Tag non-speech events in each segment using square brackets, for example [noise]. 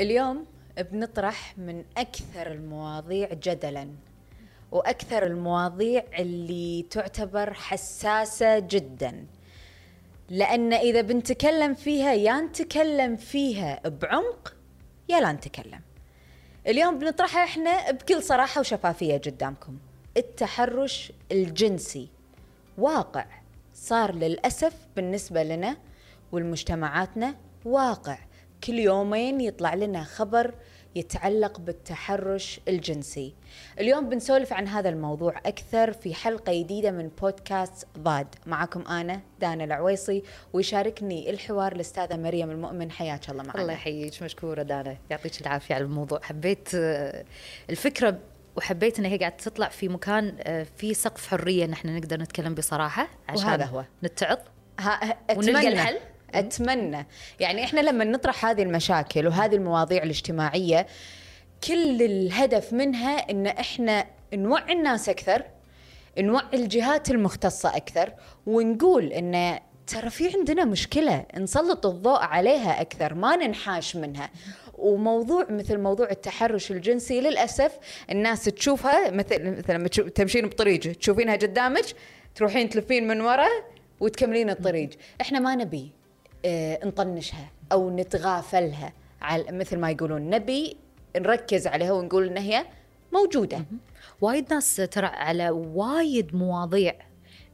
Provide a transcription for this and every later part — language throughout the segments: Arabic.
اليوم بنطرح من أكثر المواضيع جدلا وأكثر المواضيع اللي تعتبر حساسة جدا. لأن إذا بنتكلم فيها يا نتكلم فيها بعمق يا لا نتكلم. اليوم بنطرحها إحنا بكل صراحة وشفافية قدامكم. التحرش الجنسي. واقع. صار للأسف بالنسبة لنا والمجتمعاتنا واقع. كل يومين يطلع لنا خبر يتعلق بالتحرش الجنسي. اليوم بنسولف عن هذا الموضوع أكثر في حلقة جديدة من بودكاست ضاد. معكم أنا دانا العويصي ويشاركني الحوار الأستاذة مريم المؤمن. حياك الله معنا. الله يحييك مشكورة دانا. يعطيك العافية على الموضوع. حبيت آه، الفكرة وحبيت إنها هي قاعدة تطلع في مكان آه، في سقف حرية ان إحنا نقدر نتكلم بصراحة عشان وهذا هو. نتعظ ونلقى الحل. أتمنى. يعني إحنا لما نطرح هذه المشاكل وهذه المواضيع الاجتماعية كل الهدف منها إن إحنا نوعي الناس أكثر نوعي الجهات المختصة أكثر ونقول إن ترى في عندنا مشكلة نسلط الضوء عليها أكثر ما ننحاش منها. وموضوع مثل موضوع التحرش الجنسي للأسف الناس تشوفها مثل مثل لما تشوف- تمشين بطريق تشوفينها قدامك تروحين تلفين من ورا وتكملين الطريق. إحنا ما نبي. نطنشها أو نتغافلها. على مثل ما يقولون نبي نركز عليها ونقول إن هي موجودة. وايد ناس ترى على وايد مواضيع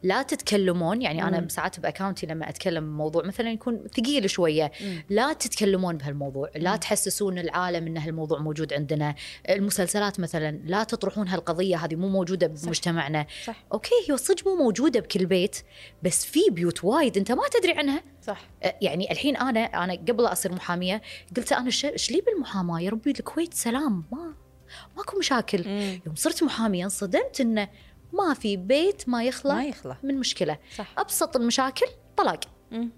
لا تتكلمون يعني أنا ساعات ب account ي لما أتكلم بموضوع مثلا يكون ثقيل شوية لا تتكلمون بهالموضوع لا تحسسون العالم إن هالموضوع موجود عندنا المسلسلات مثلا لا تطرحون هالقضية هذه مو موجودة بمجتمعنا. صح. okay هي صدق مو موجودة بكل بيت بس في بيوت وايد أنت ما تدري عنها. صح. يعني الحين أنا أنا قبل أصير محامية قلت أنا إيش لي بالمحاماة؟ يا ربي الكويت سلام ما ماكو مشاكل. مم. يوم صرت محامية انصدمت انه ما في بيت ما يخلى ما يخلى من مشكلة. صح. أبسط المشاكل طلاق.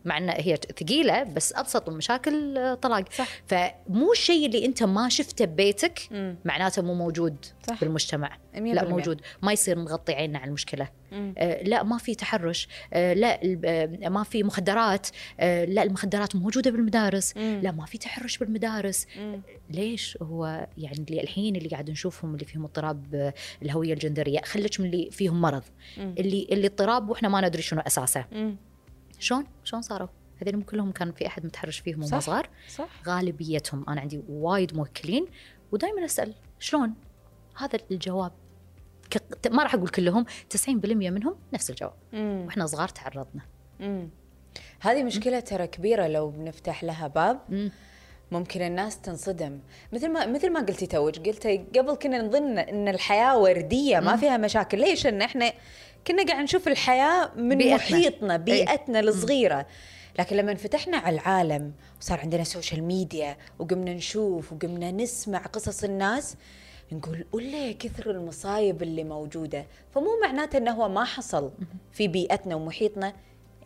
مع ان هي ثقيلة بس أبسط المشاكل آه، طلاق صح. فمو الشيء اللي أنت ما شفته ببيتك. معناته مو موجود صح. بالمجتمع لا. موجود ما يصير نغطي عيننا على المشكلة. آه، لا ما في تحرش آه، لا آه، ما في مخدرات آه، لا المخدرات موجودة بالمدارس مم. لا ما في تحرش بالمدارس مم. ليش هو يعني اللي الحين اللي قاعد نشوفهم اللي فيهم اضطراب آه، الهوية الجندرية خليك من اللي فيهم مرض مم. اللي اللي اضطراب وإحنا ما ندري شنو أساسه مم. شلون شلون صاروا هذول كلهم كان في أحد متحرش فيهم وهم. صغار صح غالبيتهم أنا عندي وايد موكلين ودائما أسأل شلون هذا الجواب ك... ما راح أقول كلهم 90% منهم نفس الجواب مم. وإحنا صغار تعرضنا مم. هذه مشكلة ترى كبيرة لو بنفتح لها باب مم. ممكن الناس تنصدم. مثل ما مثل ما قلتي توج قلتي قبل كنا نظن إن الحياة وردية ما فيها مشاكل. ليش إن إحنا كنا قاعد نشوف الحياة من بيئتنا. محيطنا بيئتنا الصغيرة. لكن لما انفتحنا على العالم وصار عندنا social media وقمنا نشوف وقمنا نسمع قصص الناس نقول ولا كثر المصايب اللي موجودة. فمو معناته انه هو ما حصل في بيئتنا ومحيطنا.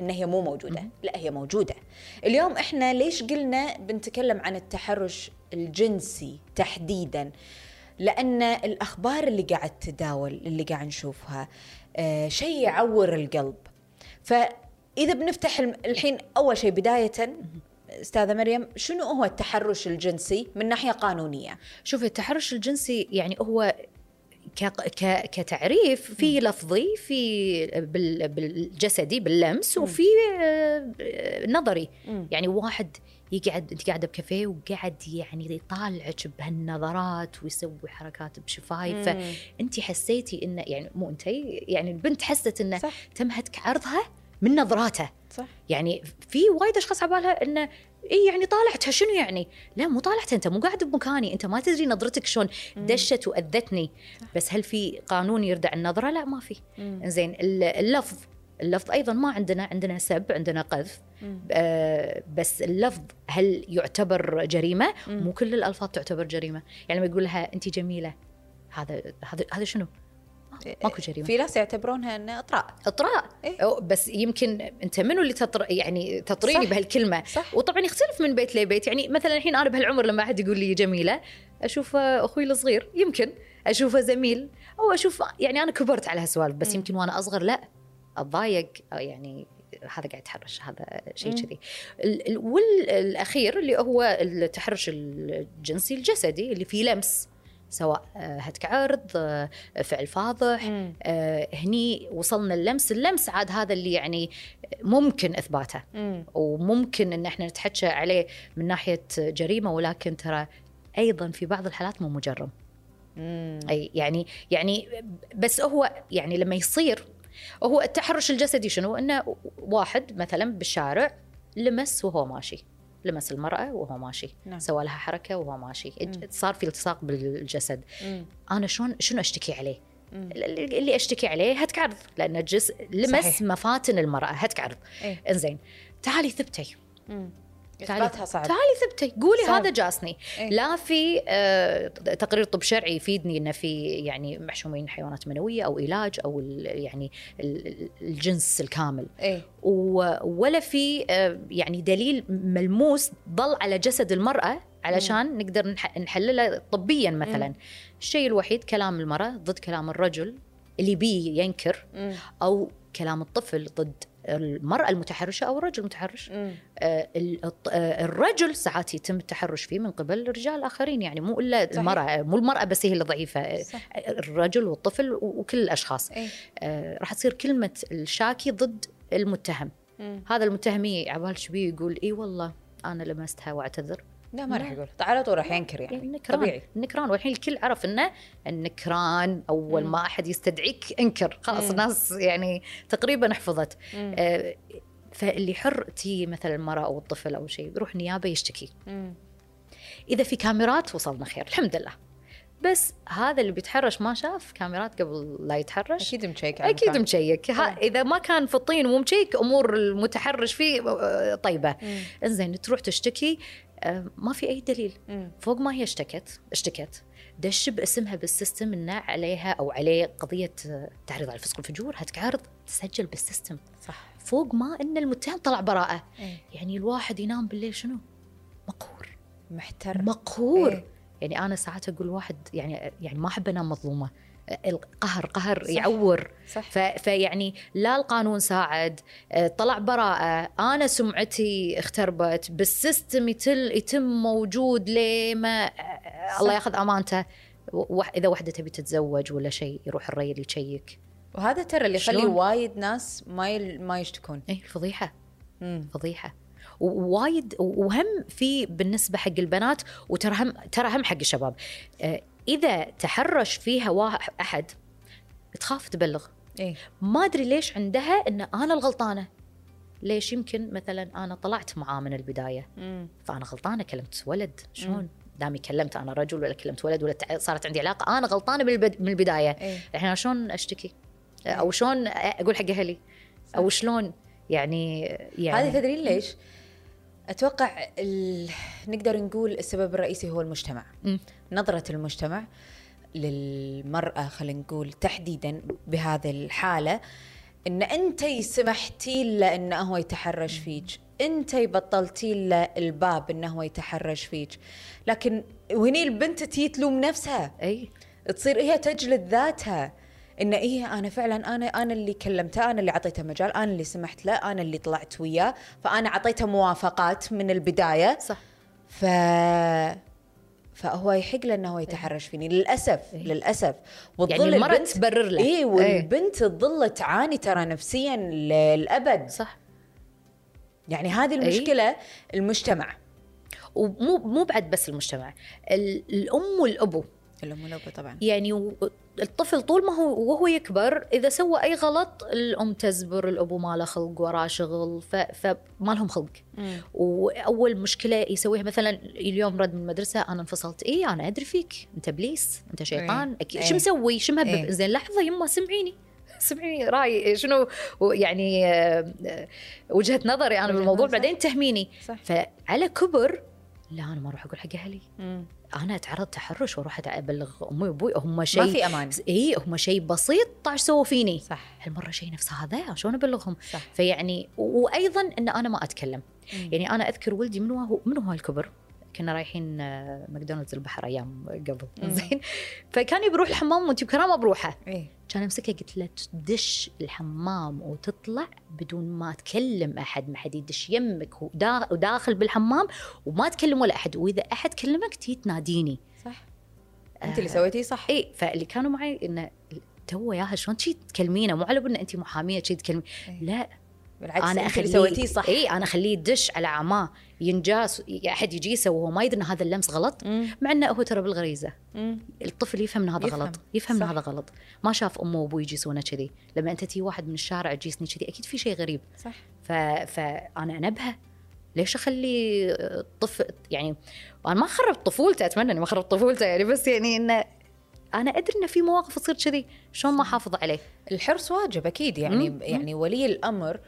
إن هي مو موجودة. لا هي موجودة. اليوم إحنا ليش قلنا بنتكلم عن التحرش الجنسي تحديدا؟ لأن الأخبار اللي قاعد تداول اللي قاعد نشوفها آه شيء يعور القلب. فإذا بنفتح الحين أول شيء بداية أستاذة مريم شنو هو التحرش الجنسي من ناحية قانونية؟ شوفي التحرش الجنسي يعني هو. كتعريف في لفظي في بال... بالجسدي باللمس وفي آه، نظري. يعني واحد يقعد انت قاعدة بكافيه وقاعد يعني يطالعك بهالنظرات ويسوي حركات بشفايفه مم. انت حسيتي انه يعني مو أنت يعني البنت حست انه تمهتك عرضها من نظراته. صح يعني في وايد أشخاص على بالها إنه إي يعني طالعتها شنو يعني؟ لا مو طالعتها أنت مو قاعد بمكاني، أنت ما تدري نظرتك شلون دشت وأذتني، بس هل في قانون يردع النظرة؟ لا ما في. زين ال- اللفظ اللفظ أيضا ما عندنا عندنا سب عندنا قذف. آه بس اللفظ هل يعتبر جريمة؟ مم. مو كل الألفاظ تعتبر جريمة، يعني لما يقول لها انت جميلة هذا هذا هذا شنو؟ ما- ماكو جريمة. في ناس يعتبرونها انه إطراء. إطراء. إيه؟ بس يمكن أنت منو اللي تطر يعني تطريني صح. بهالكلمة؟ صح. وطبعا يختلف من بيت لبيت. يعني مثلا الحين أنا بهالعمر لما أحد يقول لي جميلة أشوف أخوي الصغير يمكن. اشوفه زميل. أو أشوف يعني أنا كبرت على هالسوالف بس مم. يمكن وأنا أصغر لا. أتضايق. يعني هذا قاعد يتحرش هذا شيء كذي. ال- ال- والأخير اللي هو التحرش الجنسي الجسدي اللي فيه لمس. سواء آه، هتك عرض آه، فعل فاضح مم. آه، هني وصلنا اللمس اللمس عاد هذا اللي يعني ممكن إثباته مم. وممكن إن إحنا نتحكى عليه من ناحية جريمة ولكن ترى أيضا في بعض الحالات مو مجرم مم. أي يعني يعني بس هو يعني لما يصير هو التحرش الجسدي شنو إنه واحد مثلا بالشارع لمس وهو ماشي لمس المرأة وهو ماشي نعم. سوى لها حركة وهو ماشي مم. صار في التصاق بالجسد مم. أنا شلون شنو أشتكي عليه مم. اللي أشتكي عليه هتك عرض لأن الجس لمس صحيح. مفاتن المرأة هتك عرض إيه. إنزين تعالي ثبتي مم. تعالي إثباتها صعب. تعالي ثبتي. قولي صعب. هذا جاسني إيه. لا في آه، تقرير طب شرعي يفيدني إنه في يعني محشومين حيوانات منوية أو علاج أو يعني ال- الجنس الكامل. و- ولا في آه، يعني دليل ملموس ضل على جسد المرأة علشان نقدر نح- نحلله طبيا مثلا. الشيء الوحيد كلام المرأة ضد كلام الرجل اللي بيه ينكر مم. أو كلام الطفل ضد المرأة المتحرشة أو الرجل المتحرش. آه، آه، الرجل ساعات يتم التحرش فيه من قبل رجال آخرين يعني مو صحيح. المرأة مو المرأة بس هي اللي ضعيفة آه، صح. الرجل والطفل وكل الأشخاص إيه آه، راح تصير كلمة الشاكي ضد المتهم مم. هذا المتهم عبال شبيه يقول إي والله أنا لمستها وأعتذر لا ما راح. يقول على طول راح ينكر يعني يعني نكران طبيعي النكران والحين الكل عرف إنه النكران أول مم. ما أحد يستدعيك انكر خلاص مم. الناس يعني تقريبا حفظت. آه، فاللي حر تي مثلا المرأة أو الطفل أو شيء يروح نيابة يشتكي مم. إذا في كاميرات وصلنا خير الحمد لله بس هذا اللي بيتحرش ما شاف كاميرات قبل لا يتحرش أكيد مشيك أكيد. مشيك. إذا ما كان في الطين ومو مشيك أمور المتحرش فيه آه، طيبة. إنزين تروح تشتكي ما في أي دليل. مم. فوق ما هي اشتكت اشتكت. دش باسمها بال system إنه عليها أو عليه قضية آه، تعريض على الفسق والفجور. هتك عرض تسجل بال system. صح. فوق ما إن المتهم طلع براءة. إيه. يعني الواحد ينام بالليل شنو؟ مقهور. محتر مقهور. إيه. يعني أنا ساعات أقول واحد يعني يعني ما أحب أنام مظلومة. القهر قهر صح. يعور صح ف فيعني لا القانون ساعد آه، طلع براءة أنا سمعتي اختربت بالسيستم يتل يتم موجود لما آه، صح. الله ياخذ أمانته وح- إذا وحدة تبي تتزوج ولا شيء يروح الريل يشيك وهذا ترى اللي يخلي؟ وايد ناس ما يل... ما يشتكون إيه فضيحة مم. فضيحة ووايد وهم في بالنسبة حق البنات وترى هم ترى هم حق الشباب إذا تحرش فيها واحد أحد تخاف تبلغ. إيه. ما أدري ليش عندها إن أنا الغلطانة. ليش يمكن مثلا أنا طلعت معاه من البداية؟ مم. فأنا غلطانة كلمت ولد. شلون؟ دامي كلمت أنا رجل ولا كلمت ولد ولا صارت عندي علاقة أنا غلطانة بالبد- من البداية. إيه. الحين شلون أشتكي؟ أو شلون أقول حق أهلي؟ أو شلون؟ يعني يعني هذه تدرين ليش؟ أتوقع ال... نقدر نقول السبب الرئيسي هو المجتمع. مم. نظرة المجتمع للمرأة خلينا نقول تحديدا بهذه الحالة إن أنت سمحتي له إنه هو يتحرش فيك. أنت بطلتي له الباب إنه هو يتحرش فيك. لكن وهني البنت تي تلوم نفسها. أي. تصير هي تجلد ذاتها. إن إيه أنا فعلا أنا أنا اللي كلمته أنا اللي أعطيته مجال أنا اللي سمحت له أنا اللي طلعت وياه فأنا أعطيته موافقات من البداية. صح. ف فهو يحق له انه هو يتحرش فيني. للأسف إيه. للأسف. وتظل يعني المرأة البنت تبرر له اي والبنت تظل تعاني ترى نفسيا للأبد. صح. يعني هذه إيه. المشكلة المجتمع. ومو مو بعد بس المجتمع ال- الأم والأبو. الام والاب طبعا. يعني الطفل طول ما هو وهو يكبر إذا سوى أي غلط الأم تزبر الأبو ما له خلق وراه شغل ف- فما لهم خلق. وأول مشكلة يسويها مثلا اليوم رد من المدرسة أنا انفصلت. اي أنا أدري فيك. أنت إبليس أنت شيطان. إيه. أكيد إيه. شو مسوي؟ شو مهبب إيه. زين لحظة يما سمعيني. [laughs] سمعيني راي. شنو؟ يعني آه، وجهة نظري أنا بالموضوع. بعدين تهميني. صح. فعلى كبر لا أنا ما أروح أقول حق أهلي. أنا أتعرض تحرش وأروح أبلغ أمي وأبوي. هم شيء ما في أمان. اي هم شيء بسيط طاش سووا فيني. صح. هالمرة شيء نفس هذا شلون أبلغهم؟ صح. فيعني وأيضا إن أنا ما أتكلم. مم. يعني أنا أذكر ولدي من هو من هو الكبر؟ كنا رايحين آه، ماكدونالدز البحر أيام قبل. زين. فكان يروح الحمام وانت بكرامه بروحة. إيه. كان أمسكه قلت له تدش الحمام وتطلع بدون ما تكلم أحد. ما حد يدش يمك ودا- وداخل بالحمام وما تكلم ولا أحد. وإذا أحد كلمك تي تناديني. صح. أنت اللي سويتيه صح. اي فاللي كانوا معي إنه تو ياها شلون تكلمينه؟ مو على ان أنت محامية شي تكلمي. إيه. لا. بالعكس أنا أخليه سويتيه صح اي أنا أخليه يدش على عماه ينجاس أحد يجيسه وهو ما يدري إن هذا اللمس غلط مم. مع إنه هو ترى بالغريزة مم. الطفل يفهم إن هذا يفهم. غلط يفهم إن. هذا غلط ما شاف أمه وأبوه يجيسونه كذي لما أنت تي واحد من الشارع تجيسني كذي أكيد في شيء غريب صح ف... فانا أنبهه ليش أخلي الطفل يعني أنا ما خربت طفولته أتمنى إني ما خربت طفولته يعني بس يعني إنه أنا أدري إنه في مواقف تصير كذي شلون ما أحافظ عليه الحرص واجب أكيد يعني مم. يعني ولي الأمر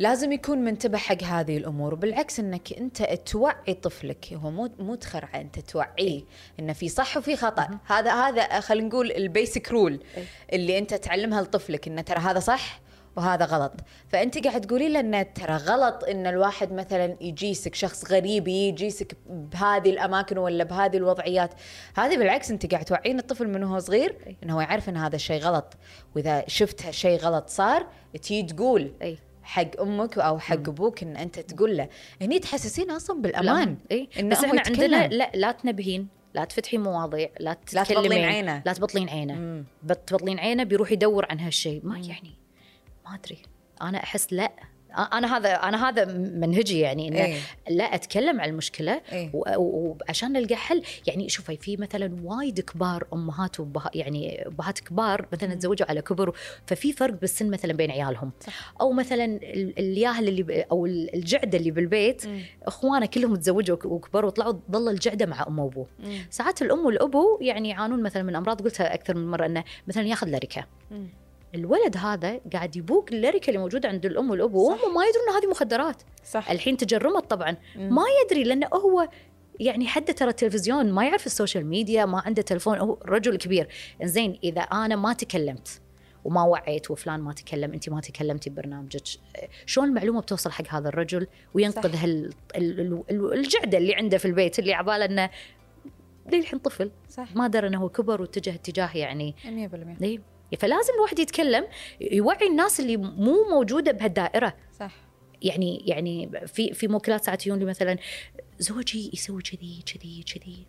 لازم يكون منتبه حق هذه الأمور وبالعكس إنك أنت توعي طفلك هو مو مو تخرعه أنت توعيه انه في صح وفي خطأ. هذا هذا خلينا نقول ال basic rule إيه. اللي أنت تعلمها لطفلك انه ترى هذا صح وهذا غلط. فأنت قاعد تقولي له انه ترى غلط إن الواحد مثلا يجيسك شخص غريب يجيسك بهذه الأماكن ولا بهذه الوضعيات. هذه بالعكس أنت قاعد توعين الطفل من هو صغير إيه. انه هو يعرف إن هذا الشيء غلط. وإذا شفت شيء غلط صار تي تقول اي حق أمك أو حق أبوك إن أنت تقول له. هني تحسسين أصلا بالأمان. اي بس إحنا. عندنا لا لا تنبهين لا تفتحين مواضيع لا لا تتكلمين تبطلين عينه. لا تبطلين عينه. بتبطلين عينه بيروح يدور عن هالشيء ما يعني ما أدري. أنا أحس لا. أنا هذا أنا هذا منهجي يعني إنه إيه. لا أتكلم عن المشكلة إيه. وعشان نلقى حل يعني شوفي في مثلا وايد كبار أمهات وبها يعني أبهات كبار مثلا تزوجوا على كبر ففي فرق بالسن مثلا بين عيالهم صح. أو مثلا ال- الياهل اللي أو ال- الجعدة اللي بالبيت مم. إخوانه كلهم تزوجوا وك- وكبروا وطلعوا ظل الجعدة مع ام وأبوه. ساعات الأم والأبو يعني يعانون مثلا من أمراض قلتها أكثر من مرة إنه مثلا ياخذ لركة مم. الولد هذا قاعد يبوق اللركه اللي موجودة عند الأم والأبو. وهم ما يدرون هذه مخدرات. صح. الحين تجرمت طبعا. مم. ما يدري لأنه هو يعني حتى ترى التلفزيون ما يعرف ال social media ما عنده تلفون هو رجل كبير. زين إذا أنا ما تكلمت وما وعيت وفلان ما تكلم انت ما تكلمتي ببرنامجك شلون المعلومه بتوصل حق هذا الرجل وينقذ. هال ال- ال- ال- الجعدة اللي عنده في البيت اللي عبالة إنه للحين طفل. صح. ما درى إنه كبر واتجه اتجاه يعني 100% اي فلازم الواحد يتكلم يوعي الناس اللي مو موجودة بهالدائرة صح يعني يعني في في موكلات ساعات يجون لي مثلا زوجي يسوي كذي كذي كذي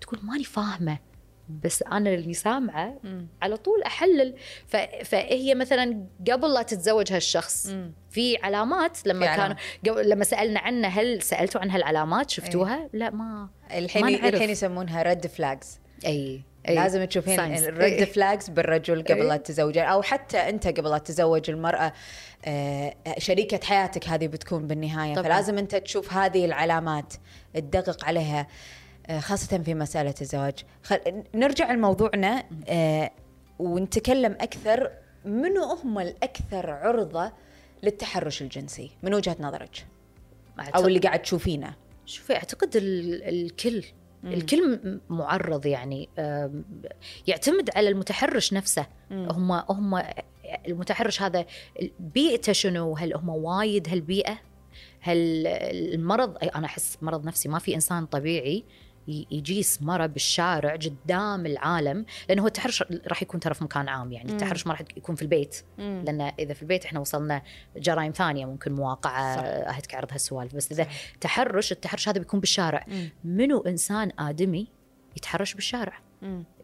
تقول ماني فاهمة بس أنا اللي سامعة مم. على طول أحلل ف... فهي مثلا قبل لا تتزوج هالشخص مم. في علامات لما في كانوا. قبل لما سألنا عنه هل سألتوا عن هالعلامات شفتوها؟ لا ما الحين ما. الحين يسمونها red flags اي, لازم تشوفين. ال red. flags بالرجل قبل لا إيه. تتزوج أو حتى أنت قبل لا تتزوج المرأة آه، شريكة حياتك هذه بتكون بالنهاية طبعاً. فلازم أنت تشوف هذه العلامات تدقق عليها آه، خاصة في مسألة الزواج خل... نرجع لموضوعنا آه، ونتكلم أكثر منو هم الأكثر عرضة للتحرش الجنسي من وجهة نظرك أو اللي قاعد تشوفينه شوفي أعتقد ال- الكل الكل معرض يعني يعتمد على المتحرش نفسه. هم هم المتحرش هذا بيئته شنو؟ هل هم وايد؟ هالبيئه هل المرض؟ أنا أحس مرض نفسي ما في إنسان طبيعي يجيس مرة بالشارع قدام العالم لأنه هو التحرش راح يكون ترى في مكان عام يعني التحرش ما راح يكون في البيت. لأن إذا في البيت إحنا وصلنا جرائم ثانية ممكن مواقعه صح. اهتك عرض هالسوالف. بس إذا تحرش التحرش هذا بيكون بالشارع. منو إنسان آدمي يتحرش بالشارع؟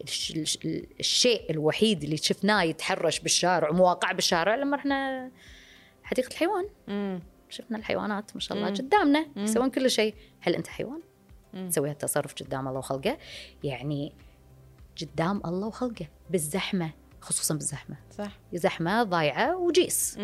الش- الش- الشيء الوحيد اللي شفناه يتحرش بالشارع ومواقع بالشارع لما رحنا حديقة الحيوان. شفنا الحيوانات ما شاء الله. قدامنا يسوون كل شيء. هل أنت حيوان. تسوي هالتصرف قدام الله وخلقه. يعني قدام الله وخلقه بالزحمة خصوصا بالزحمة. صح. زحمة ضايعة وجيس.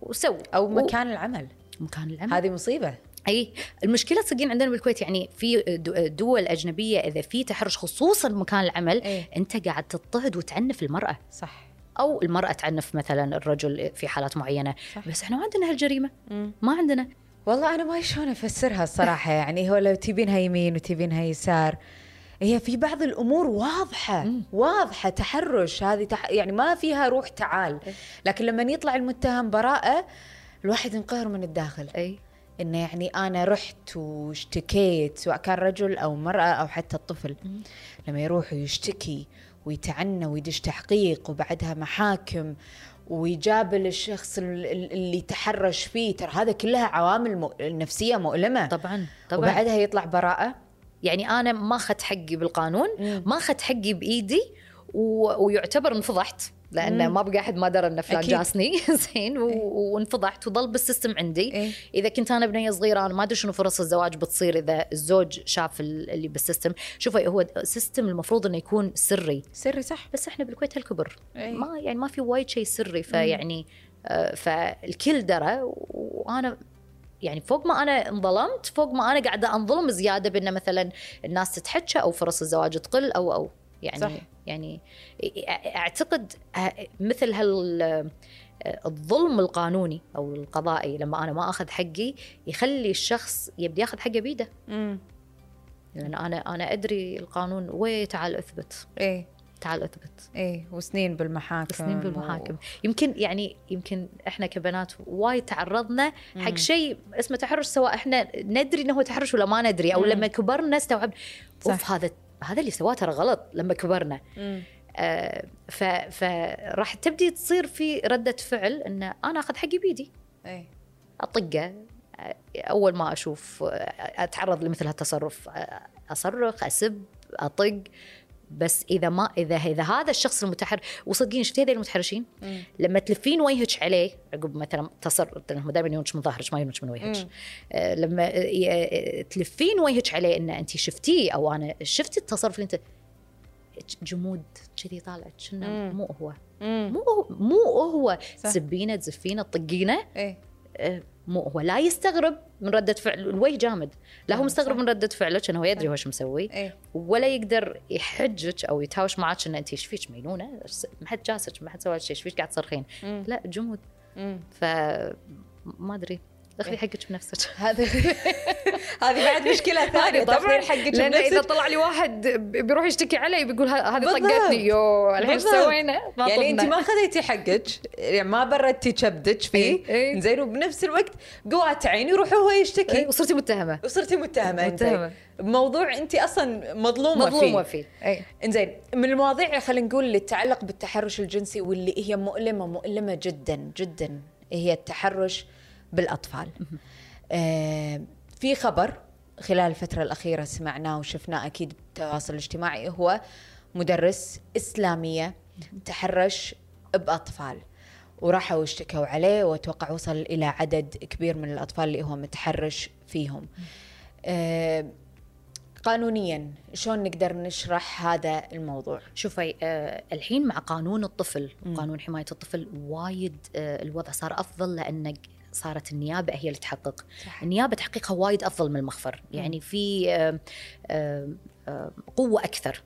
وسوي. أو مكان العمل. مكان العمل. هذه مصيبة. أي. المشكلة تصدقين عندنا بالكويت يعني في دو- دول أجنبية إذا في تحرش خصوصا مكان العمل إيه. أنت قاعد تضطهد وتعنف المرأة. صح. أو المرأة تعنف مثلا الرجل في حالات معينة. صح. بس إحنا ما عندنا هالجريمة. ما عندنا. والله أنا ما شلون أفسرها الصراحة. يعني هو لو تبينها يمين وتبينها يسار هي في بعض الأمور واضحة مم. واضحة تحرش. هذه تح... يعني ما فيها روح تعال. لكن لما يطلع المتهم براءة الواحد ينقهر من الداخل. اي إنه يعني أنا رحت واشتكيت سواء كان رجل أو مرأة أو حتى الطفل. مم. لما يروح ويشتكي ويتعنى ويدش تحقيق وبعدها محاكم ويجابل الشخص ال- ال- اللي تحرش فيه. ترى هذا كلها عوامل مو- نفسية مؤلمة. طبعا طبعا. وبعدها يطلع براءة. يعني أنا ما أخذت حقي بالقانون. ما أخذت حقي بإيدي و... ويعتبر انفضحت. لأن مم. ما بقى أحد ما درى إن فلان أكيد. جاسني. [laughs] زين و... إيه. وانفضحت. وظل بال system عندي. إيه؟ إذا كنت أنا بنية صغيرة أنا ما أدري شنو فرص الزواج بتصير إذا الزوج شاف ال- اللي بال system. شوفي هو سيستم المفروض إنه يكون سري. سري صح. بس إحنا بالكويت هالكبر. إيه. ما يعني ما في وايد شيء سري. فيعني آه، فالكل درى. وأنا يعني فوق ما أنا انظلمت فوق ما أنا قاعدة أنظلم زيادة بان مثلا الناس تتحكى أو فرص الزواج تقل أو أو. يعني صح. يعني اعتقد مثل هال آه، الظلم القانوني أو القضائي لما أنا ما أخذ حقي يخلي الشخص يبي ياخذ حقه بيده امم لأن أنا أنا أدري القانون وي تعال اثبت إيه تعال أثبت إيه وسنين بالمحاكم سنين بالمحاكم يمكن يعني يمكن إحنا كبنات وايد تعرضنا حق. شيء اسمه تحرش سواء إحنا ندري إنه هو تحرش ولا ما ندري أو مم. لما كبرنا استوعبنا. أوف هذا هذا اللي سواه ترى غلط لما كبرنا. آه فراح تبدي تصير في ردة فعل إن أنا أخذ حقي بيدي. إيه. أطقه. آه، أول ما أشوف آه، أتعرض لمثل هالتصرف آه، أصرخ أسب أطق. بس إذا ما اذا إذا هذا الشخص المتحر وصدقين شفتي هذول المتحرشين مم. لما تلفين وجهك عليه عقب مثلا تصر هم دائما يونش من ظهرك ما يونش من وجهك. آه، لما آه، آه، تلفين وجهك عليه إن انت شفتيه أو أنا شفت التصرف اللي انت جمود كذي طالع كنا. مو هو مم. مو هو مو هو. تسبينه تزفينه تطقينه إيه آه، مو هو لا يستغرب من ردة فعل الوجه جامد لا هو آه، مستغرب. من ردة فعلك إنه هو يدري. هو شو مسوي إيه ولا يقدر يحجك أو يتهاوش معك ان أنت إيش فيك مجنونة ما حد جاسك ما حد سوى شيء إيش فيك قاعد تصرخين. لا جمود. ف ما أدري اخذي إيه. حقك بنفسك [laughs] هذا هذه بعد [laughs] مشكلة ثانية طبعاً، حقك لأن إذا طلع لي واحد بيروح يشتكي علي بيقول هذه. طقتني يو الحين إيش. سوينا؟ يعني انت. ما خذيتي حقك يعني ما بردتي كبدك فيه إيه، إيه. زين وبنفس الوقت قوات عيني يروح هو إيه، يشتكي وصرتي متهمة وصرتي متهمة أنت متهمة. بموضوع أنت أصلا مظلومة, مظلومة فيه فيه اي إنزين من المواضيع خلينا نقول اللي تتعلق بالتحرش الجنسي واللي هي مؤلمة مؤلمة جدا جدا هي التحرش بالأطفال. آه في خبر خلال الفترة الأخيرة سمعناه وشفناه أكيد بالتواصل الاجتماعي هو مدرس إسلامية تحرش بأطفال وراحوا اشتكوا عليه واتوقع وصل إلى عدد كبير من الأطفال اللي هو متحرش فيهم. آه قانونيا شلون نقدر نشرح هذا الموضوع؟ شوفي آه الحين مع قانون الطفل مم. قانون حماية الطفل وايد آه الوضع صار أفضل لأن صارت النيابة هي اللي تحقق صح. النيابة تحقيقها وايد أفضل من المخفر يعني في قوة أكثر.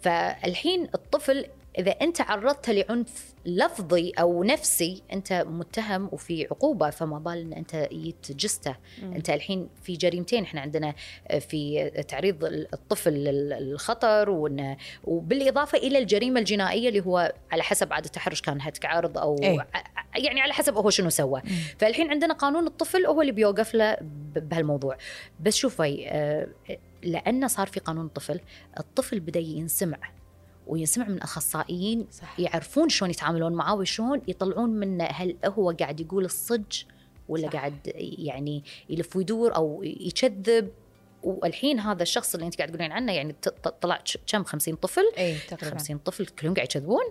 فالحين الطفل إذا أنت عرضته لعنف لفظي أو نفسي أنت متهم وفي عقوبة فما بال إن أنت يتجستة. مم. أنت الحين في جريمتين. إحنا عندنا في تعريض الطفل للخطر وبالإضافة إلى الجريمة الجنائية اللي هو على حسب عاد التحرش كان هتك عرض أو. ع- يعني على حسب هو شنو سوى. فالحين عندنا قانون الطفل هو اللي بيوقف له بهالموضوع. بس شوفي آه، لأنه صار في قانون الطفل الطفل بدأ ينسمع. وينسمع من أخصائيين صح. يعرفون شلون يتعاملون معاه وشلون يطلعون منه هل هو قاعد يقول الصج ولا صح. قاعد يعني يلف ويدور أو يكذب. والحين هذا الشخص اللي أنت قاعد تقولين عنه يعني طلع كم؟ 50 طفل؟ اي تقريبا. 50 طفل كلهم قاعد يكذبون.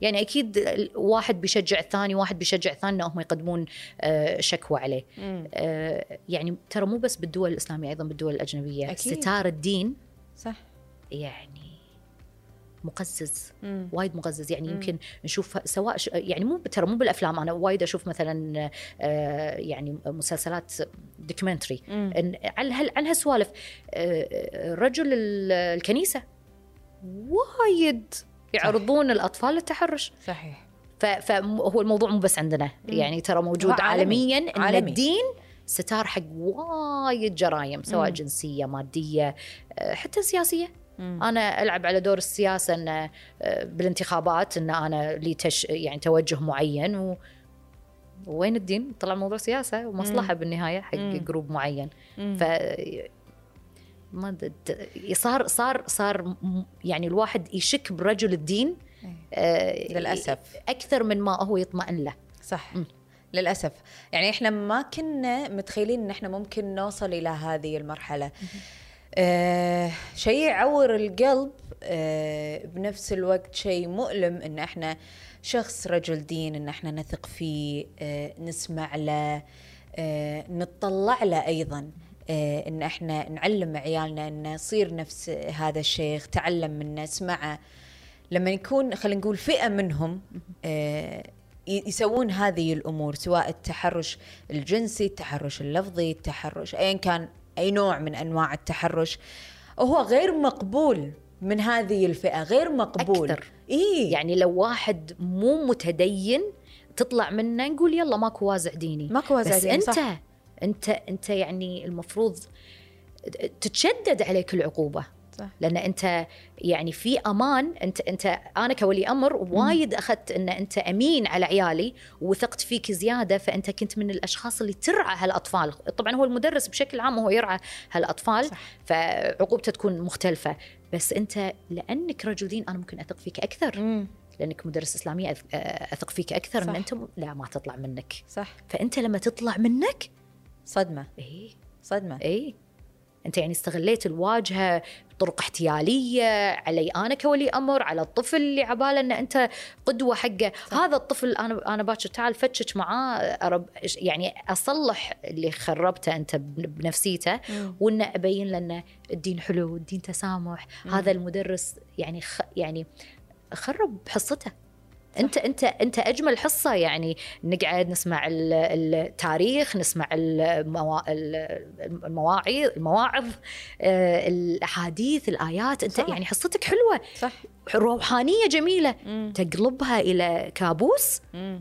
يعني أكيد واحد بيشجع الثاني واحد بيشجع الثاني إنهم يقدمون آه، شكوى عليه. آه، يعني ترى مو بس بالدول الإسلامية أيضا بالدول الأجنبية. أكيد. ستار الدين صح. يعني مقزز. وايد مقزز يعني مم. يمكن نشوف سواء ش- يعني مو ترى مو بالأفلام أنا وايد أشوف مثلا آه، يعني مسلسلات documentary. عن هال- عن هالسوالف آه، رجل ال- الكنيسة وايد يعرضون الأطفال للتحرش صحيح ف- فهو الموضوع مو بس عندنا مم. يعني ترى موجود هو عالمي. عالميا إن عالمي. الدين ستار حق وايد جرائم سواء مم. جنسية مادية آه، حتى سياسية مم. أنا ألعب على دور السياسة ان آه، بالانتخابات إن أنا لي تش يعني توجه معين و وين الدين؟ طلع الموضوع سياسة ومصلحة بالنهاية حق مم. group معين مم. ف ما صار صار صار يعني الواحد يشك برجل الدين آه، للأسف. أكثر من ما هو يطمئن له صح مم. للأسف يعني إحنا ما كنا متخيلين إن إحنا ممكن نوصل إلى هذه المرحلة آه شيء يعور القلب آه بنفس الوقت شيء مؤلم إن إحنا شخص رجل دين إن إحنا نثق فيه آه نسمع له آه نتطلع له أيضا إن إحنا نعلم عيالنا إن يصير نفس هذا الشيخ تعلم منه اسمعه لما يكون خلينا نقول فئة منهم يسوون هذه الأمور سواء التحرش الجنسي، التحرش اللفظي، التحرش ايا كان أي نوع من أنواع التحرش هو غير مقبول من هذه الفئة، غير مقبول أكثر. اي يعني لو واحد مو متدين تطلع منه نقول يلا ماكو وازع ديني ماكو وازع بس ديني، أنت صح. أنت أنت يعني المفروض تتشدد عليك العقوبة صح. لأن أنت يعني في أمان. أنت أنت أنا كولي أمر وايد أخذت إن أنت أمين على عيالي وثقت فيك زيادة فأنت كنت من الأشخاص اللي ترعى هالأطفال. طبعا هو المدرس بشكل عام هو يرعى هالأطفال صح. فعقوبته تكون مختلفة. بس أنت لأنك رجل دين أنا ممكن أثق فيك أكثر. مم. لأنك مدرس إسلامي أث- أثق فيك أكثر صح. ان أنت م- لا ما تطلع منك. صح. فأنت لما تطلع منك صدمة. اي صدمة. اي أنت يعني استغليت الواجهة بطرق احتيالية علي أنا كولي أمر على الطفل اللي عباله ان أنت قدوة حقه صح. هذا الطفل أنا أنا باكر تعال فتشك معاه أرب يعني أصلح اللي خربته أنت بن- بنفسيته. وان أبين له ان الدين حلو الدين تسامح مم. هذا المدرس يعني خ يعني خرب حصته انت انت أنت أجمل حصة يعني نقعد نسمع ال- التاريخ نسمع الموا... ال- المواعظ المواعظ آه، الأحاديث الآيات. أنت صح. يعني حصتك حلوة. صح. روحانية جميلة. مم. تقلبها إلى كابوس مم.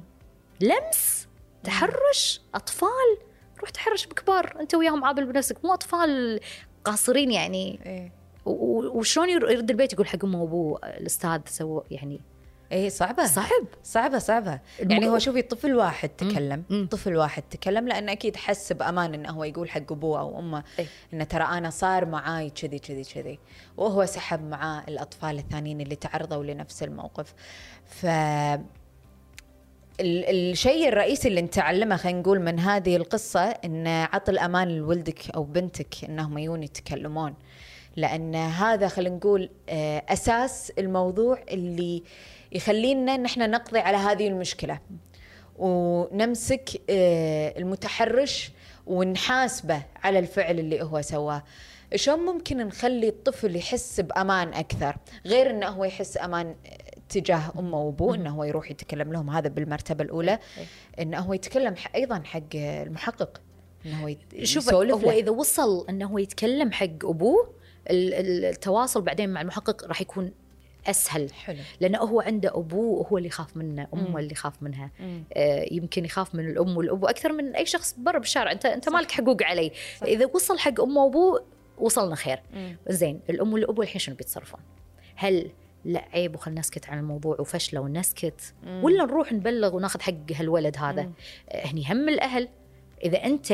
لمس تحرش أطفال. روح تحرش بكبار. أنت وياهم عابل بنفسك. مو أطفال قاصرين يعني. و- وشلون ير- يرد البيت يقول حق أمه وأبوه الأستاذ سوى يعني إيه صعبة. صعب. صعبة صعبة. الم- يعني هو شوفي طفل واحد تكلم. مم. طفل واحد تكلم لأنه أكيد حس بأمان إنه هو يقول حق أبوه أو أمه إيه. إنه ترى أنا صار معاي كذي كذي كذي. وهو سحب معاه الأطفال الثانيين اللي تعرضوا لنفس الموقف. ف ال- الشيء الرئيسي اللي نتعلمه خلينا نقول من هذه القصة إن عط الأمان لولدك أو بنتك إنهم يجون يتكلمون. لأن هذا خلينا نقول آه، أساس الموضوع اللي يخلينا نحن نقضي على هذه المشكلة. ونمسك آه، المتحرش ونحاسبه على الفعل اللي هو سواه. شلون ممكن نخلي الطفل يحس بأمان أكثر؟ غير أنه هو يحس أمان تجاه أمه وأبوه أنه هو يروح يتكلم لهم. هذا بالمرتبة الأولى. أنه هو يتكلم أيضا حق المحقق. أنه هو شوف يسولف هو. إذا وصل إنه هو يتكلم حق أبوه ال- ال- التواصل بعدين مع المحقق راح يكون أسهل حلو لأنه هو عنده ابوه هو اللي يخاف منه. أمه اللي يخاف منها مم. آه، يمكن يخاف من الأم والأبو أكثر من أي شخص برا بالشارع انت أنت. مالك حقوق علي صح. إذا وصل حق امه وابوه وصلنا خير مم. زين الأم والأبو الحين شنو بيتصرفون هل لا عيب وخلنا نسكت عن الموضوع وفشلة ونسكت مم. ولا نروح نبلغ وناخذ حق هالولد هذا. آه، هني هم الأهل إذا انت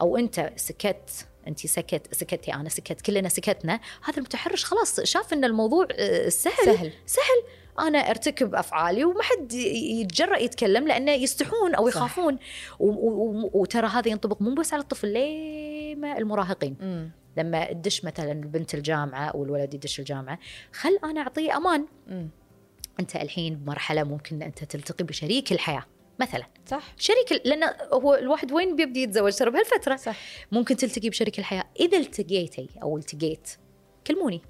أو أنت سكت انت سكت سكتي أنا سكت كلنا سكتنا. هذا المتحرش خلاص شاف إن الموضوع آه، سهل. سهل. سهل. أنا أرتكب أفعالي وما حد يتجرأ يتكلم لأنه يستحون أو. يخافون. وترى هذا ينطبق مو بس على الطفل لما المراهقين؟ مم. لما تدش مثلا البنت الجامعة أو الولد يدش الجامعة خل أنا أعطيه أمان. مم. أنت الحين بمرحلة ممكن أنت تلتقي بشريك الحياة. مثلا. صح. شريك لأن هو الواحد وين بيبدي يتزوج؟ ترى بهالفترة. صح. ممكن تلتقي بشريك الحياة. إذا التقيتي أو التقيت كلموني.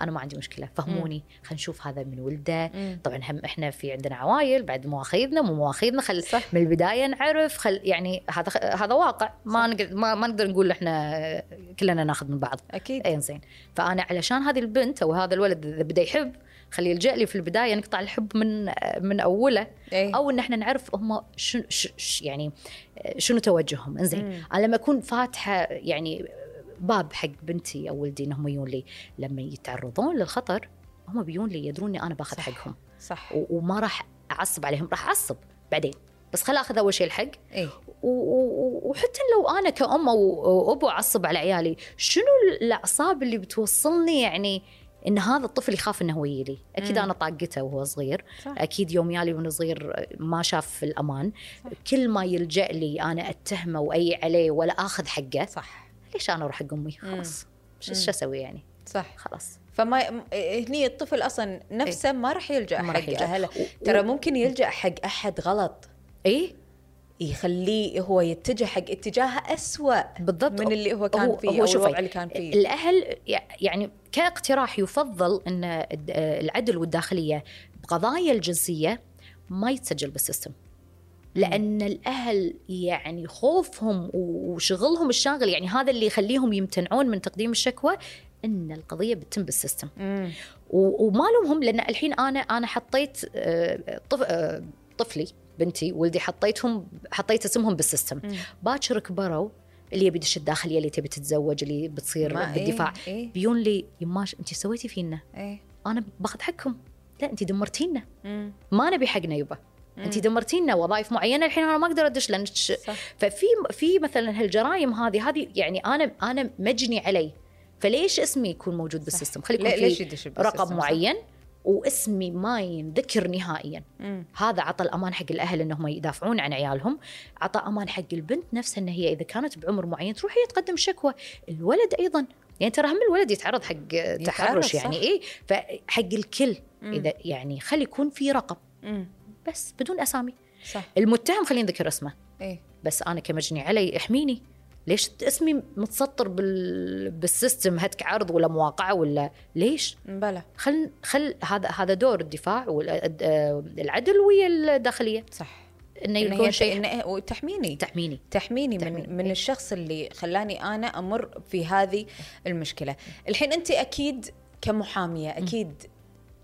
أنا ما عندي مشكلة. فهموني. خلينا نشوف هذا من ولده. مم. طبعا هم إحنا في عندنا عوايل بعد مواخيذنا مو مواخيذنا. خل صح. من البداية نعرف. خل يعني هذا هذا واقع. ما نقدر ما, ما نقدر نقول إحنا كلنا ناخذ من بعض. أكيد. اي زين فأنا علشان هذه البنت أو هذا الولد إذا بدأ يحب خليه يلجا لي في البداية نقطع الحب من من أوله. إيه. أو إن إحنا نعرف هم شنو ش- ش- يعني شنو توجههم. إنزين. أنا لما أكون فاتحة يعني باب حق بنتي أو ولدي انهم يجون لي لما يتعرضون للخطر هم بيجون لي يدرون اني أنا باخذ صح. حقهم. صح. وما راح أعصب عليهم راح أعصب بعدين. بس خل أخذ أول شيء الحق. و- وحتى لو أنا كأم أو أبو أعصب على عيالي شنو الأعصاب اللي بتوصلني يعني إن هذا الطفل يخاف إنه هو يجي أكيد مم. أنا طاقته وهو صغير. صح. أكيد يوم يالي وأنا صغير ما شاف الأمان. صح. كل ما يلجأ لي أنا أتهمه وأي عليه ولا آخذ حقه صح. ليش أنا أروح حق امي. خلاص. شو أسوي يعني؟ صح. خلاص. فما م- هني الطفل أصلا نفسه ما راح يلجأ ما حق. اهله ترى ممكن يلجأ حق أحد غلط. اي يخليه هو يتجه حق اتجاه أسوأ بالضبط. من اللي هو كان هو- فيه هو شوفي، الوضع اللي كان فيه. الأهل يع- يعني كاقتراح يفضل إن الد- العدل والداخلية بقضايا الجنسية ما يتسجل بال system. لأن الأهل يعني خوفهم وشغلهم الشاغل يعني هذا اللي يخليهم يمتنعون من تقديم الشكوى إن القضية بتتم بال system. وما لومهم لأن الحين أنا أنا حطيت آه، طف- آه، طفلي بنتي ولدي حطيتهم حطيت اسمهم بال system. باكر كبروا اللي يبي يدش الداخلية اللي تبي تتزوج اللي بتصير بالدفاع. إيه إيه. بيون لي يما ش انت سويتي فينا؟ إيه. أنا باخذ حقكم لا انت دمرتينا. ما نبي حقنا يبا انت. دمرتينا وظائف معينة الحين أنا ما أقدر أدش لأن ففي في مثلا هالجرائم هذه هذه يعني أنا أنا مجني علي. فليش اسمي يكون موجود بال system؟ خلي يكون ليش في رقم؟ معين. واسمي ما ينذكر نهائيا. مم. هذا عطى الأمان حق الأهل إنهم يدافعون عن عيالهم. عطى أمان حق البنت نفسها إن هي إذا كانت بعمر معين تروح هي تقدم شكوى. الولد أيضا. يعني ترى هم الولد يتعرض حق تحرش. يعني إيه؟ فحق الكل مم. إذا يعني خلي يكون في رقم. مم. بس بدون أسامي. صح. المتهم خلينا نذكر اسمه. إيه. بس أنا كمجني علي احميني. ليش اسمي متسطر بال... بالسيستم؟ هتك عرض ولا مواقعه ولا ليش؟ بلى. خل خل هذا هذا دور الدفاع والعدل ويا الداخلية. صح. إنه إن يكون شيء. إن وتحميني تحميني. تحميني. تحميني. من من الشخص اللي خلاني أنا أمر في هذه المشكلة. الحين أنت أكيد كمحامية أكيد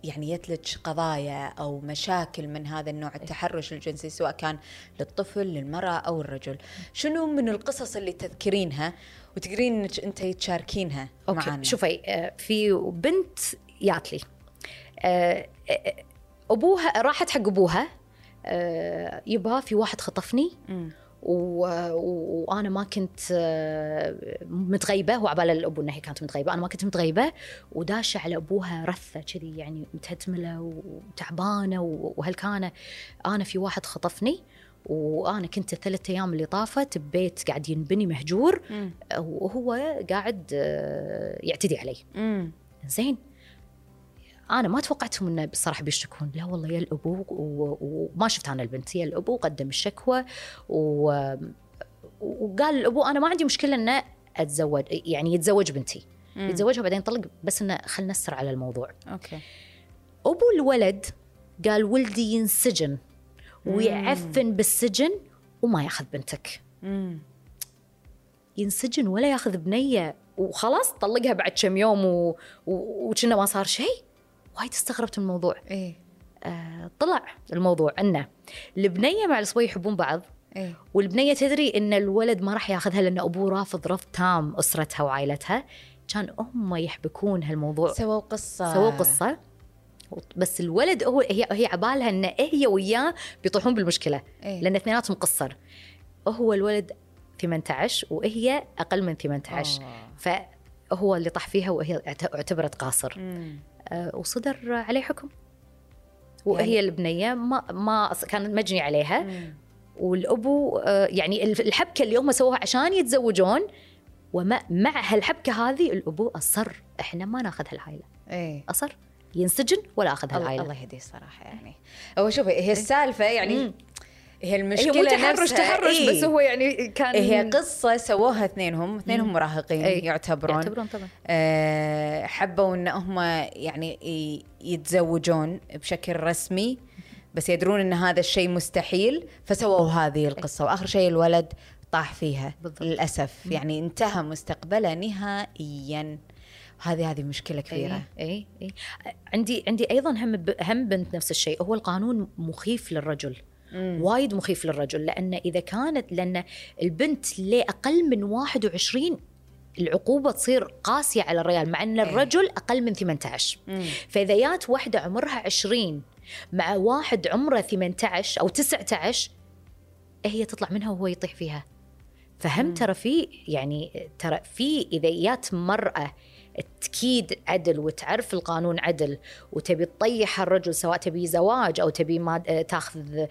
يعني يتلج قضايا أو مشاكل من هذا النوع التحرش الجنسي سواء كان للطفل للمرأة أو الرجل. شنو من القصص اللي تذكرينها وتقدرين إنك أنت تشاركينها أوكي معنا شوفي آه، في بنت جات لي آه، آه، أبوها راحت حق أبوها يبا في واحد خطفني. مم. وأنا ما كنت آه، متغيبة. وعبال الابو انها كانت متغيبة. أنا ما كنت متغيبة. وداشه على أبوها رثة كذي يعني متهتملة وتعبانة و- وهلكانه أنا في واحد خطفني وأنا كنت الثلاث أيام اللي طافت ببيت قاعد ينبني مهجور. وهو قاعد آه، يعتدي علي. زين. أنا ما توقعتهم انه بصراحة بيشتكون لا والله يا الابو وما شفت أنا البنت. يا الابو قدم الشكوى و... وقال الابو أنا ما عندي مشكلة إنه أتزوج يعني يتزوج بنتي. مم. يتزوجها بعدين يطلق بس إنه خلينا نسر على الموضوع. أوكي. أبو الولد قال ولدي ينسجن ويعفن بالسجن وما يأخذ بنتك. مم. ينسجن ولا يأخذ بنية وخلاص طلقها بعد كم يوم و... و... وكنا ما صار شيء. وايد استغربت من الموضوع. إيه. آه طلع الموضوع إنه البنية مع الصبي يحبون بعض. إيه. والبنية تدري إن الولد ما راح ياخذها لأن أبوه رافض رفض تام أسرتها وعائلتها. كان هم يحبكون هالموضوع. سووا قصة. سووا قصة. بس الولد هو هي هي عبالها ان هي وياه بيطيحون بالمشكلة. إيه. لأن اثنيناتهم قصر. هو الولد 18 وهي أقل من 18 آه. فهو اللي طاح فيها وهي اعت- اعتبرت قاصر. مم. آه، وصدر عليه حكم. وهي البنية ما ما كان مجني عليها. مم. والأبو آه، يعني الحبكة اللي هم سووها عشان يتزوجون ومع مع هالحبكة هذه الأبو أصر. إحنا ما ناخذ هالعائله إيه. أصر؟ ينسجن ولا أخذ هالعائله الله يهديه صراحة يعني. هو شوفي هي السالفة يعني مم. هي هي المشكلة مو تحرش نفسها تحرش إيه. بس هو يعني كان هي قصة سووها اثنينهم اثنينهم مم. مراهقين إيه. يعتبرون. يعتبرون طبعا. آه، حبوا إن هم يعني يتزوجون بشكل رسمي بس يدرون إن هذا الشيء مستحيل فسووا هذه القصة. وآخر شيء الولد طاح فيها بالضبط. للأسف. يعني انتهى مستقبله نهائيا. هذه هذه مشكلة كبيرة. اي اي اي عندي عندي أيضا هم ب- هم بنت نفس الشيء هو القانون مخيف للرجل. مم. وايد مخيف للرجل لأن إذا كانت لأن البنت لأقل من 21 العقوبة تصير قاسية على الرجال مع إن الرجل أقل من 18 مم. فإذا جات واحدة عمرها 20 مع واحد عمره 18 أو 19 هي تطلع منها وهو يطيح فيها فهم ترى في يعني ترى في إذا جات مرأة تكيد عدل وتعرف القانون عدل وتبي تطيح الرجل سواء تبي زواج أو تبي ماد... تاخذ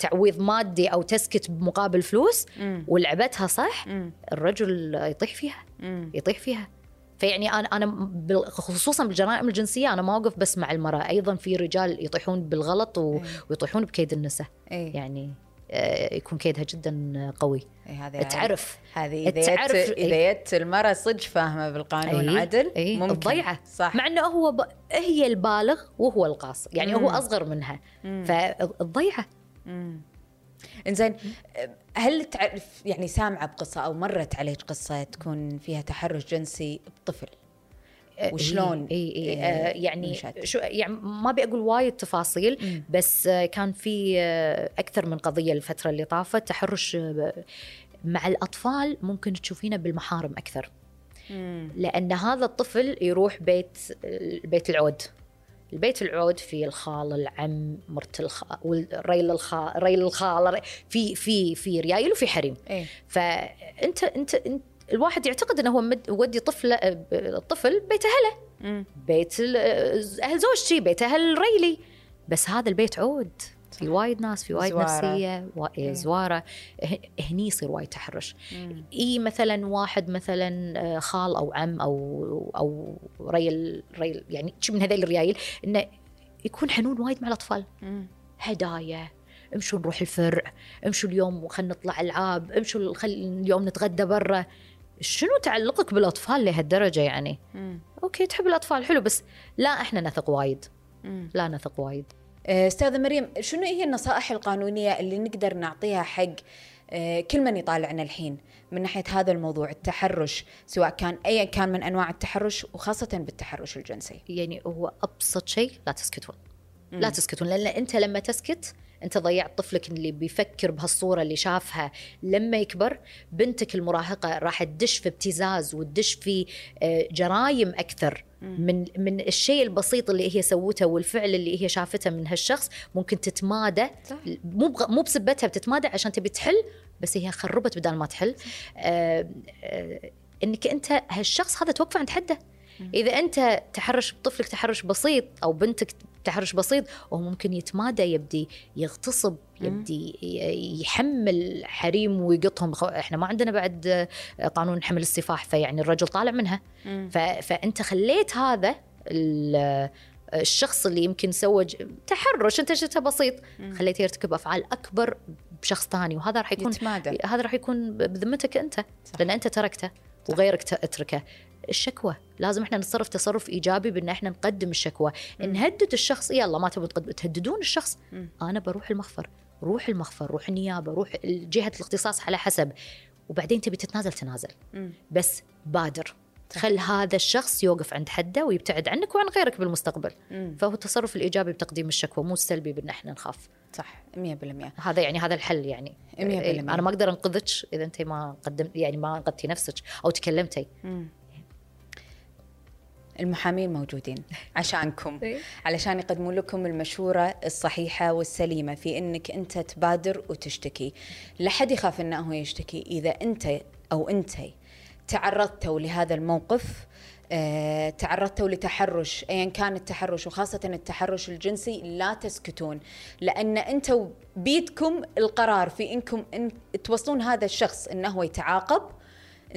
تعويض مادي أو تسكت بمقابل فلوس. ولعبتها صح. الرجل يطيح فيها. يطيح فيها فيعني أنا أنا خصوصا بالجرائم الجنسية أنا ما أوقف بس مع المرأة أيضا في رجال يطيحون بالغلط و... إيه. ويطيحون بكيد النساء إيه يعني آه، يكون كيدها جدا قوي. هذه تعرف هذه إذا تعرف- جت إذا جت المرأة صدق فاهمة بالقانون إيه، عدل إيه، ممكن. الضيعة. صح. مع إنه هو ب... هي البالغ وهو القاصر. يعني هو مم. أصغر منها. مم. إنزين هل تعرف يعني سامعة بقصة أو مرت عليك قصة تكون فيها تحرش جنسي بطفل؟ وشلون اي اي إيه، آه يعني انشأت؟ شو يعني ما أبي أقول وايد تفاصيل مم. بس آه كان في آه أكثر من قضية الفترة اللي طافت تحرش آه مع الأطفال ممكن تشوفينه بالمحارم أكثر مم. لأن هذا الطفل يروح بيت بيت العود البيت العود في الخال العم مرت الخ... ريل الخال ريل الخال في في في ريايل وفي حريم إيه فأنت أنت, أنت الواحد يعتقد إنه هو ودي طفل الطفل بيت أهله. بيت أهل زوجتي بيت أهل ريلي. بس هذا البيت عود. في وايد ناس في وايد زوارة. نفسية وا- إيه. زوارة. ه- هني يصير وايد تحرش. مم. إي مثلا واحد مثلا آه، خال أو عم أو أو ريل ريل يعني شي من هذيل الريايل إنه يكون حنون وايد مع الأطفال. هدايا. امشوا نروح الفرع. امشوا اليوم وخلنا نطلع ألعاب. امشوا خل اليوم نتغدى برا. شنو تعلقك بالأطفال لهالدرجة يعني مم. okay تحب الأطفال حلو بس لا إحنا نثق وايد مم. لا نثق وايد آه، أستاذة مريم شنو هي النصائح القانونية اللي نقدر نعطيها حق آه، كل من يطالعنا الحين من ناحية هذا الموضوع التحرش سواء كان ايا كان من أنواع التحرش وخاصة بالتحرش الجنسي يعني هو أبسط شيء لا تسكتون مم. لا تسكتون لأن أنت لما تسكت أنت ضيعت طفلك اللي بيفكر بهالصورة اللي شافها. لما يكبر بنتك المراهقة راح تدش في ابتزاز وتدش في آه، جرايم أكثر. من من الشيء البسيط اللي هي سوته والفعل اللي هي شافته من هالشخص ممكن تتمادى. مو بغ- مو بسبتها بتتمادى عشان تبي تحل بس هي خربت بدال ما تحل. آه آه إنك أنت هالشخص هذا توقف عند حده. إذا أنت تحرش بطفلك تحرش بسيط أو بنتك تحرش بسيط وهو ممكن يتمادى يبدي يغتصب يبدي يحمل حريم ويقطهم إحنا ما عندنا بعد قانون حمل السفاح فيعني الرجل طالع منها. فأنت خليت هذا ال- الشخص اللي يمكن سوى تحرش أنت شفته بسيط خليته يرتكب أفعال أكبر بشخص ثاني وهذا راح يكون يتمادى. هذا راح يكون بذمتك أنت صح. لأن أنت تركته وغيرك ت- اتركه الشكوى. لازم إحنا نتصرف تصرف إيجابي بإن إحنا نقدم الشكوى. نهدد الشخص يلا ما تبون تهددون الشخص. مم. أنا بروح المخفر روح المخفر روح النيابة روح جهة الاختصاص على حسب. وبعدين تبي تتنازل تنازل. مم. بس بادر. خل هذا الشخص يوقف عند حده ويبتعد عنك وعن غيرك بالمستقبل. مم. فهو التصرف الإيجابي بتقديم الشكوى مو السلبي بإن إحنا نخاف. صح 100% هذا يعني هذا الحل يعني. مية بالمية. إيه، أنا ما أقدر أنقذك إذا أنت ما قدمت يعني ما أنقذتي نفسك أو تكلمتي. مم. المحامين موجودين [laughs] عشانكم إيه. علشان يقدمون لكم المشورة الصحيحة والسليمة في إنك أنت تبادر وتشتكي. لا حد يخاف إنه هو يشتكي. إذا أنت أو انتي تعرضتوا لهذا الموقف آه، تعرضتوا لتحرش ايا كان التحرش وخاصة التحرش الجنسي لا تسكتون. لأن أنتم بيدكم القرار في إنكم إن توصلون هذا الشخص إنه هو يتعاقب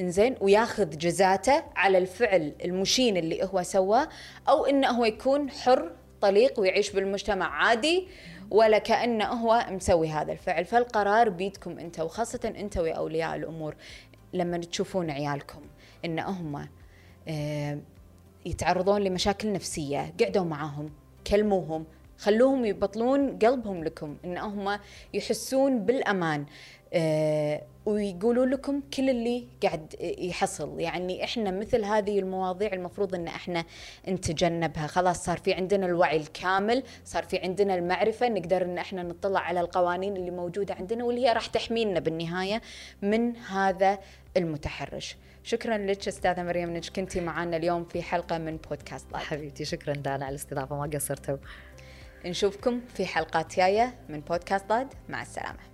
إنزين وياخذ جزاته على الفعل المشين اللي هو سواه أو إنه هو يكون حر طليق ويعيش بالمجتمع عادي ولا كانه هو مسوي هذا الفعل. فالقرار بيدكم أنت وخاصة أنت يا اولياء الأمور لما تشوفون عيالكم إن هم آه، يتعرضون لمشاكل نفسية قعدوا معاهم كلموهم خلوهم يبطلون قلبهم لكم إن هم يحسون بالأمان. ويقولوا لكم كل اللي قاعد يحصل. يعني إحنا مثل هذه المواضيع المفروض إن إحنا نتجنبها. خلاص صار في عندنا الوعي الكامل صار في عندنا المعرفة نقدر إن إحنا نطلع على القوانين اللي موجودة عندنا واللي هي راح تحمينا بالنهاية من هذا المتحرش. شكرا لك أستاذة مريم إنك كنتي معنا اليوم في حلقة من بودكاست life حبيبتي شكرا دانا على الاستضافة ما قصرتوا. نشوفكم في حلقات جاية من بودكاست life مع السلامة.